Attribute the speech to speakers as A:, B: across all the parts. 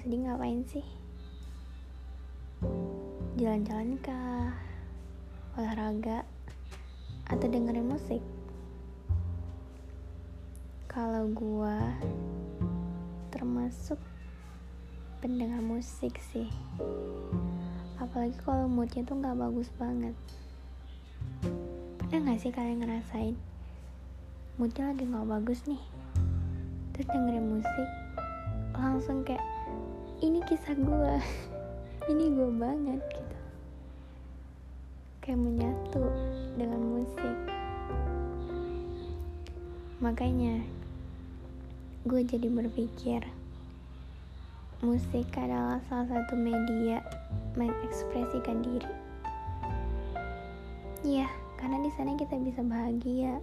A: sedih ngapain sih? Jalan-jalan kah? Olahraga? Atau dengerin musik? Kalau gua termasuk pendengar musik sih. Apalagi kalau moodnya tuh nggak bagus banget. Pernah nggak sih kalian ngerasain? Moodnya lagi nggak bagus nih. Terus dengerin musik langsung kayak ini kisah gue ini gue banget gitu. Kayak menyatu dengan musik. Makanya gue jadi berpikir musik adalah salah satu media mengekspresikan diri. Iya karena di sana kita bisa bahagia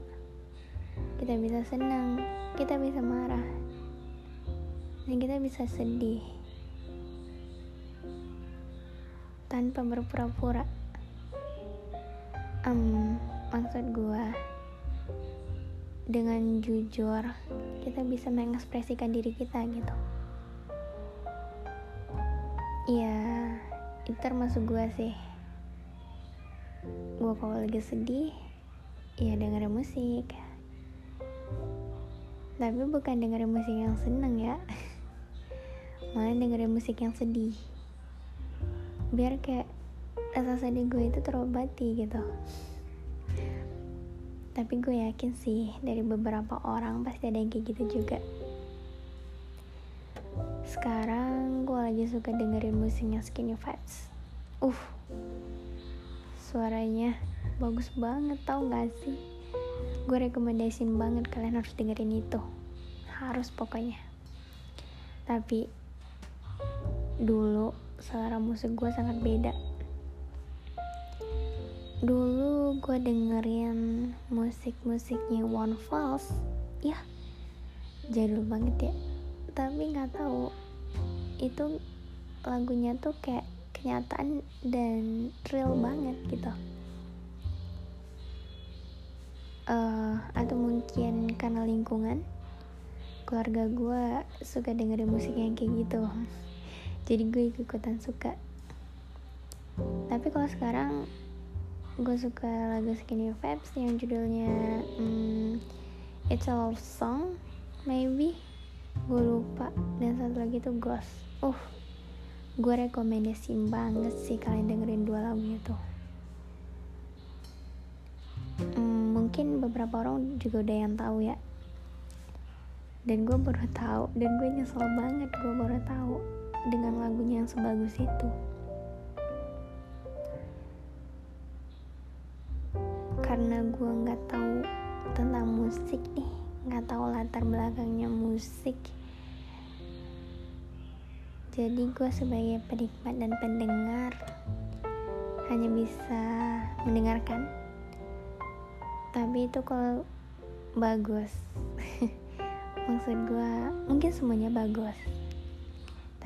A: kita bisa senang kita bisa marah dan kita bisa sedih tanpa berpura-pura um, maksud gue dengan jujur kita bisa mengekspresikan diri kita gitu Iya, itu termasuk gue sih. Gue kalau lagi sedih, ya dengerin musik. Tapi bukan dengerin musik yang seneng ya. Malah dengerin musik yang sedih. Biar kayak rasa sedih gue itu terobati gitu. Tapi gue yakin sih dari beberapa orang pasti ada yang kayak gitu juga. Sekarang gue lagi suka dengerin musiknya Skinny Vibes. Uh suaranya bagus banget tau gak sih? Gue rekomendasiin banget kalian harus dengerin itu. Harus pokoknya. Tapi dulu selera musik gue sangat beda. Dulu gue dengerin musik-musiknya One Falls ya jadul banget ya. Tapi nggak tahu itu lagunya tuh kayak kenyataan dan real banget gitu. Uh, atau mungkin karena lingkungan keluarga gue suka dengerin musik yang kayak gitu jadi gue ikutan suka. Tapi kalau sekarang gue suka lagu Skinny Vibes yang judulnya um, It's a Love Song maybe. Gue lupa. Dan satu lagi tuh Ghost. Uh gue rekomendasiin banget sih kalian dengerin dua lagu itu hmm, mungkin beberapa orang juga udah yang tahu ya. Dan gue baru tahu. Dan gue nyesel banget gue baru tahu sebagus itu. Karena gue nggak tahu tentang musik nih nggak tahu latar belakangnya musik. Jadi gue sebagai penikmat dan pendengar hanya bisa mendengarkan. Tapi itu kalau bagus. Maksud gue mungkin semuanya bagus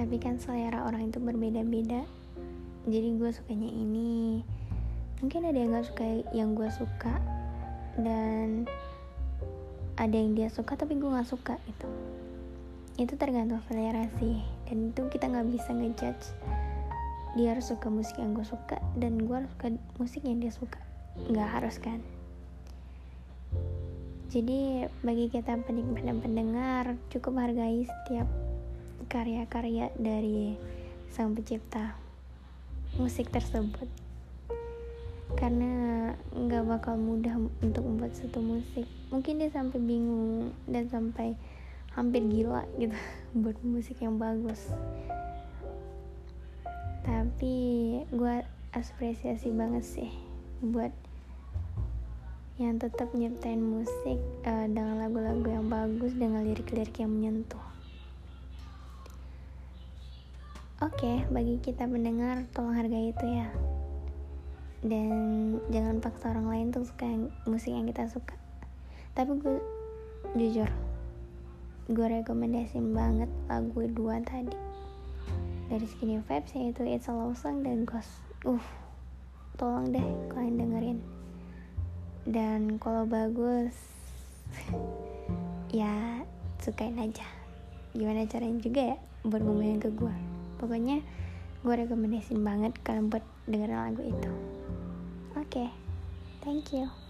A: tapi kan selera orang itu berbeda-beda. Jadi gue sukanya ini. Mungkin ada yang gak suka yang gue suka dan ada yang dia suka tapi gue nggak suka itu itu tergantung selera sih. Dan itu kita nggak bisa ngejudge dia harus suka musik yang gue suka dan gue harus suka musik yang dia suka. Nggak harus kan? Jadi bagi kita penikmat dan pendengar cukup hargai setiap karya-karya dari sang pencipta musik tersebut. Karena nggak bakal mudah untuk membuat satu musik. Mungkin dia sampai bingung dan sampai hampir gila gitu buat musik yang bagus. Tapi gue apresiasi banget sih buat yang tetap nyiptain musik uh, dengan lagu-lagu yang bagus dengan lirik-lirik yang menyentuh Oke, okay, bagi kita mendengar, tolong hargai itu ya. Dan jangan paksa orang lain tuh suka yang, musik yang kita suka. Tapi gue jujur gue rekomendasiin banget lagu dua tadi. Dari Skinny Vibes yaitu It's a Love Song dan Ghost. Uh tolong deh kalian dengerin. Dan kalau bagus ya sukain aja. Gimana caranya juga ya buat ngomongin ke gue pokoknya gue rekomendasiin banget kalian buat dengerin lagu itu. Oke okay, thank you